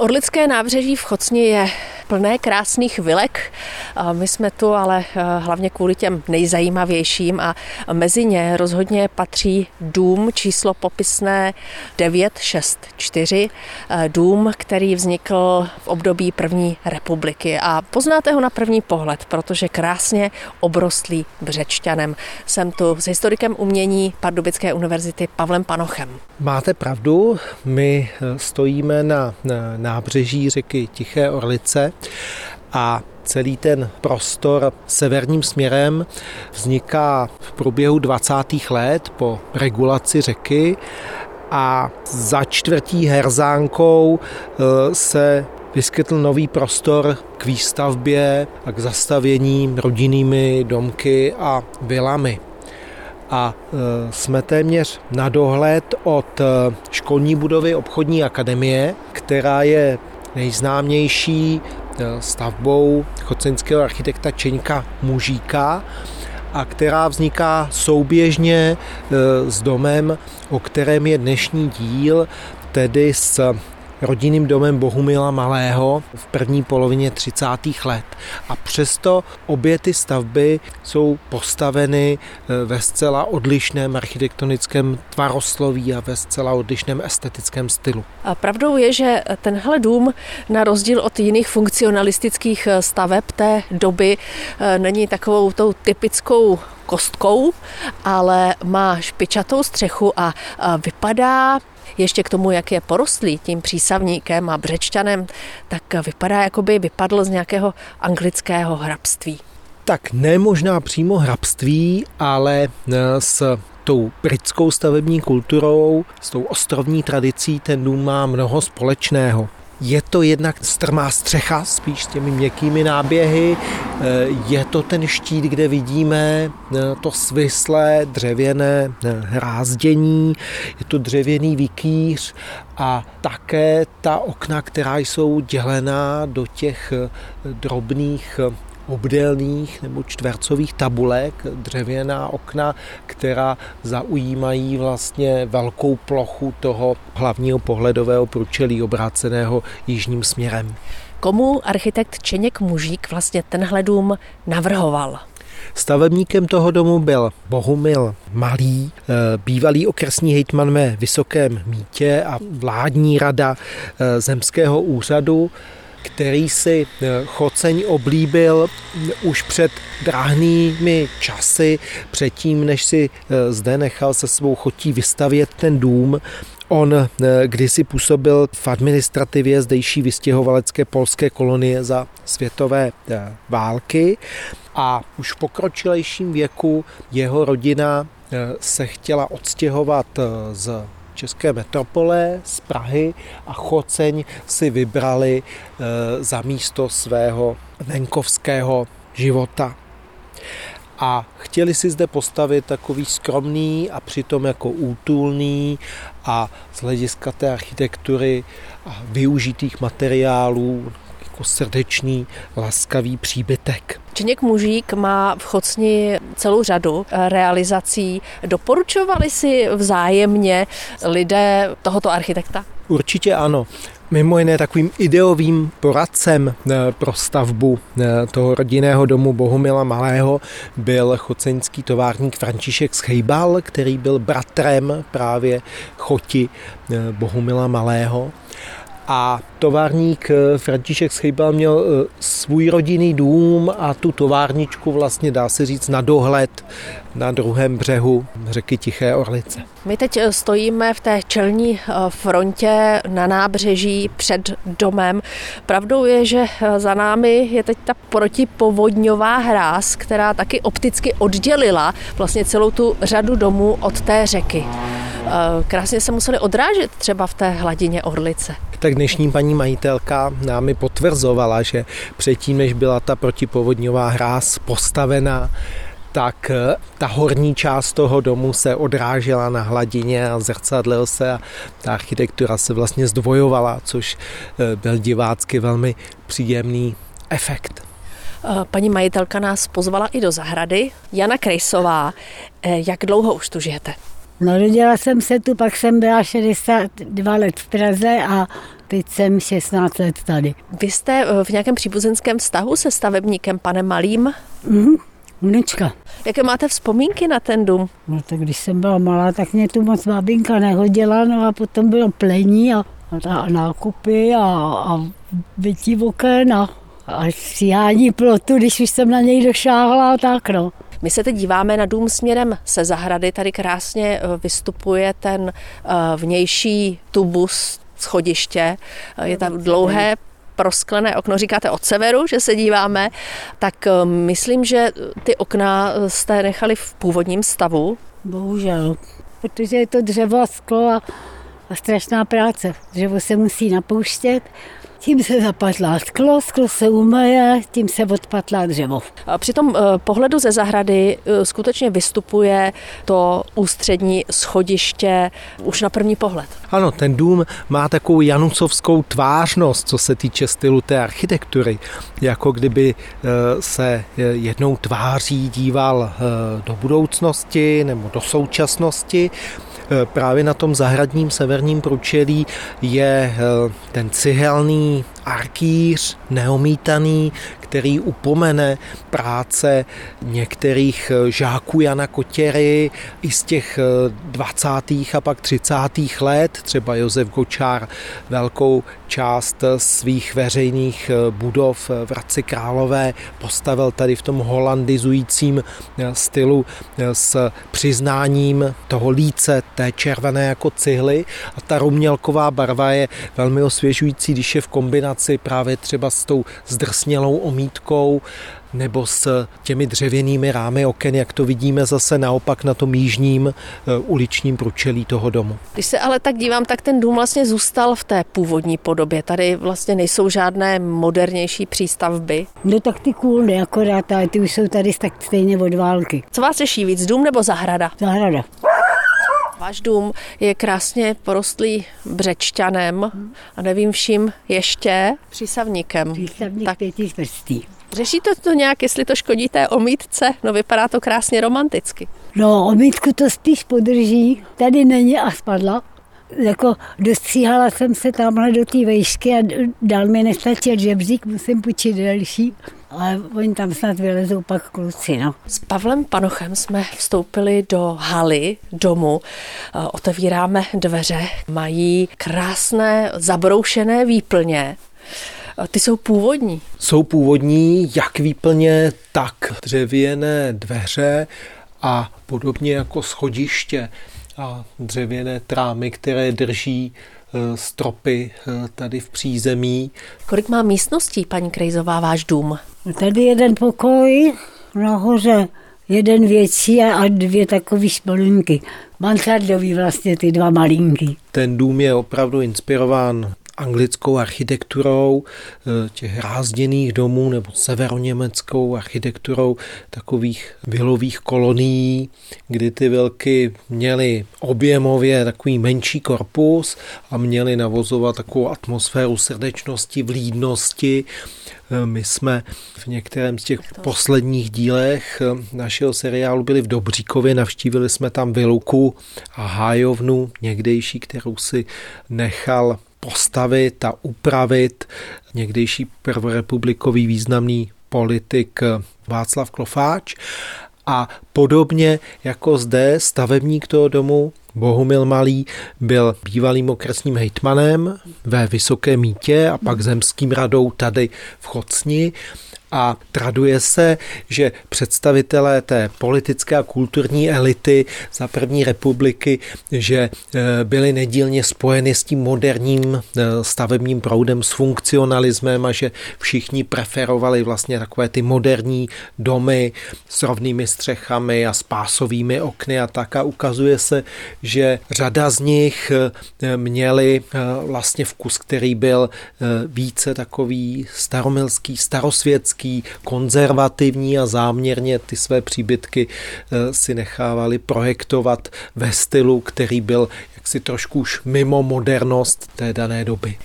Orlické nábřeží v Chocni je plné krásných vilek. My jsme tu ale eh, hlavně kvůli těm nejzajímavějším a mezi ně rozhodně patří dům číslo popisné 964, eh, dům, který vznikl v období první republiky a poznáte ho na první pohled, protože krásně obrostlý břečťanem. Jsem tu s historikem umění Pardubické univerzity Pavlem Panochem. Máte pravdu, my eh, stojíme na, na nábřeží řeky Tiché Orlice a celý ten prostor severním směrem vzniká v průběhu 20. let po regulaci řeky a za čtvrtí herzánkou e, se vyskytl nový prostor k výstavbě a k zastavění rodinnými domky a vilami. A e, jsme téměř na dohled od e, školní budovy obchodní akademie, která je nejznámější stavbou chocenského architekta Čeňka Mužíka a která vzniká souběžně eh, s domem, o kterém je dnešní díl, tedy s rodinným domem Bohumila Malého v první polovině 30. let. A přesto obě ty stavby jsou postaveny eh, ve zcela odlišném architektonickém tvarosloví a ve zcela odlišném estetickém stylu. A pravdou je, že tenhle dům na rozdíl od jiných funkcionalistických eh, staveb té doby eh, není takovou tou typickou kostkou, ale má špičatou střechu a vypadá ještě k tomu, jak je porostlý tím přísavníkem a břečťanem, tak vypadá, jako by vypadl z nějakého anglického hrabství. Tak ne možná přímo hrabství, ale eh, s tou britskou stavební kulturou, s tou ostrovní tradicí ten dům má mnoho společného. Je to jednak strmá střecha, spíš s těmi měkkými náběhy. Eh, je to ten štít, kde vidíme eh, to svislé dřevěné eh, hrázdění, je to dřevěný vikýř a také ta okna, která jsou dělená do těch drobných obdélných nebo čtvercových tabulek, dřevěná okna, která zaujímají vlastně velkou plochu toho hlavního pohledového průčelí obráceného jižním směrem. Komu architekt Čeněk Mužík vlastně tenhle dům navrhoval? Stavebníkem toho domu byl Bohumil Malý, eh, bývalý okresní hejtman ve Vysokém mítě a vládní rada eh, zemského úřadu který si eh, Choceň oblíbil už před dráhnými časy, předtím, než si eh, zde nechal se svou chotí vystavět ten dům. On eh, kdysi působil v administrativě zdejší vystěhovalecké polské kolonie za světové války a už v pokročilejším věku jeho rodina se chtěla odstěhovat z české metropole z Prahy a Choceň si vybrali eh, za místo svého venkovského života. A chtěli si zde postavit takový skromný a přitom jako útulný a z hlediska té architektury a využitých materiálů jako srdečný, laskavý příbytek. Činěk Mužík má v Chocni celou řadu eh, realizací. Doporučovali si vzájemně lidé tohoto architekta? Určitě ano. Mimo jiné takovým ideovým poradcem eh, pro stavbu eh, toho rodinného domu Bohumila Malého byl choceňský továrník František Schejbal, který byl bratrem právě choti Bohumila Malého a továrník eh, František Schejbal měl eh, svůj rodinný dům a tu továrničku vlastně dá se říct na dohled na druhém břehu řeky Tiché Orlice. My teď eh, stojíme v té čelní frontě na nábřeží před domem. Pravdou je, že za námi je teď ta protipovodňová hráz, která taky opticky oddělila vlastně celou tu řadu domů od té řeky. Krásně se museli odrážet třeba v té hladině Orlice tak dnešní paní majitelka námi potvrzovala, že předtím, než byla ta protipovodňová hráz postavená, tak eh, ta horní část toho domu se odrážela na hladině a zrcadlil se a ta architektura se vlastně zdvojovala, což eh, byl divácky velmi příjemný efekt. Eh, paní majitelka nás pozvala i do zahrady. Jana Krejsová, jak dlouho už tu žijete? Narodila jsem se tu, pak jsem byla 62 let v Praze a teď jsem 16 let tady. Vy jste eh, v nějakém příbuzenském vztahu se stavebníkem panem Malým? Mhm, vnučka. Jaké máte vzpomínky na ten dům? No tak když jsem byla malá, tak mě tu moc babinka nehodila, no a potom bylo plení a, a nákupy a, a bytí oken a, a stříhání plotu, když už jsem na něj došáhla, tak no. My se teď díváme na dům směrem se zahrady. Tady krásně eh, vystupuje ten eh, vnější tubus schodiště. Eh, je tam dlouhé prosklené okno, říkáte od severu, že se díváme, tak myslím, že ty okna jste nechali v původním stavu. Bohužel, protože je to dřevo a sklo a, a strašná práce. Dřevo se musí napouštět tím se zapatlá sklo, sklo se umaje, tím se odpatlá dřevo. A při tom eh, pohledu ze zahrady eh, skutečně vystupuje to ústřední schodiště už na první pohled. Ano, ten dům má takovou janucovskou tvářnost, co se týče stylu té architektury. Jako kdyby eh, se jednou tváří díval do budoucnosti nebo do současnosti. Eh, právě na tom zahradním severním průčelí je eh, ten cihelný arkýř neomítaný, který upomene práce některých eh, žáků Jana Kotěry i z těch 20. a pak 30. let. Třeba Josef Gočár velkou část svých veřejných budov v Hradci Králové postavil tady v tom holandizujícím stylu s přiznáním toho líce té červené jako cihly a ta rumělková barva je velmi osvěžující, když je v kombinaci právě třeba s tou zdrsnělou omítkou nebo s těmi dřevěnými rámy oken, jak to vidíme zase naopak na tom jižním eh, uličním průčelí toho domu. Když se ale tak dívám, tak ten dům vlastně zůstal v té původní podobě. Tady vlastně nejsou žádné modernější přístavby. No tak ty kůlny akorát, ale ty už jsou tady tak stejně od války. Co vás řeší víc, dům nebo zahrada? Zahrada. Váš dům je krásně porostlý břečťanem a nevím vším ještě přísavníkem. Přísavník tak. pěti vrstí. Řešíte to nějak, jestli to škodí té omítce? No vypadá to krásně romanticky. No, omítku to spíš podrží. Tady není a spadla. Jako dostříhala jsem se tamhle do té vejšky a dal mi nestačil žebřík, musím půjčit další ale oni tam snad vylezou pak kluci. No. S Pavlem Panochem jsme vstoupili do haly domu, eh, otevíráme dveře, mají krásné zabroušené výplně. Eh, ty jsou původní. Jsou původní, jak výplně, tak dřevěné dveře a podobně jako schodiště a dřevěné trámy, které drží stropy eh, tady v přízemí. Kolik má místností, paní Krejzová, váš dům? Tady jeden pokoj, nahoře jeden větší a dvě takové špolinky. Mansardový vlastně ty dva malinky. Ten dům je opravdu inspirován anglickou architekturou eh, těch rázděných domů nebo severoněmeckou architekturou takových vilových kolonií, kdy ty vilky měly objemově takový menší korpus a měly navozovat takovou atmosféru srdečnosti, vlídnosti. Eh, my jsme v některém z těch posledních dílech eh, našeho seriálu byli v Dobříkově, navštívili jsme tam Viluku a Hájovnu, někdejší, kterou si nechal postavit a upravit někdejší prvorepublikový významný politik Václav Klofáč. A podobně jako zde stavebník toho domu Bohumil Malý byl bývalým okresním hejtmanem ve Vysoké Mítě a pak zemským radou tady v Chocni a traduje se, že představitelé té politické a kulturní elity za první republiky, že e, byli nedílně spojeny s tím moderním e, stavebním proudem, s funkcionalismem a že všichni preferovali vlastně takové ty moderní domy s rovnými střechami a s pásovými okny a tak. A ukazuje se, že řada z nich e, měli vlastně vkus, který byl více takový staromilský, starosvětský, hezký, konzervativní a záměrně ty své příbytky eh, si nechávali projektovat ve stylu, který byl jaksi trošku už mimo modernost té dané doby.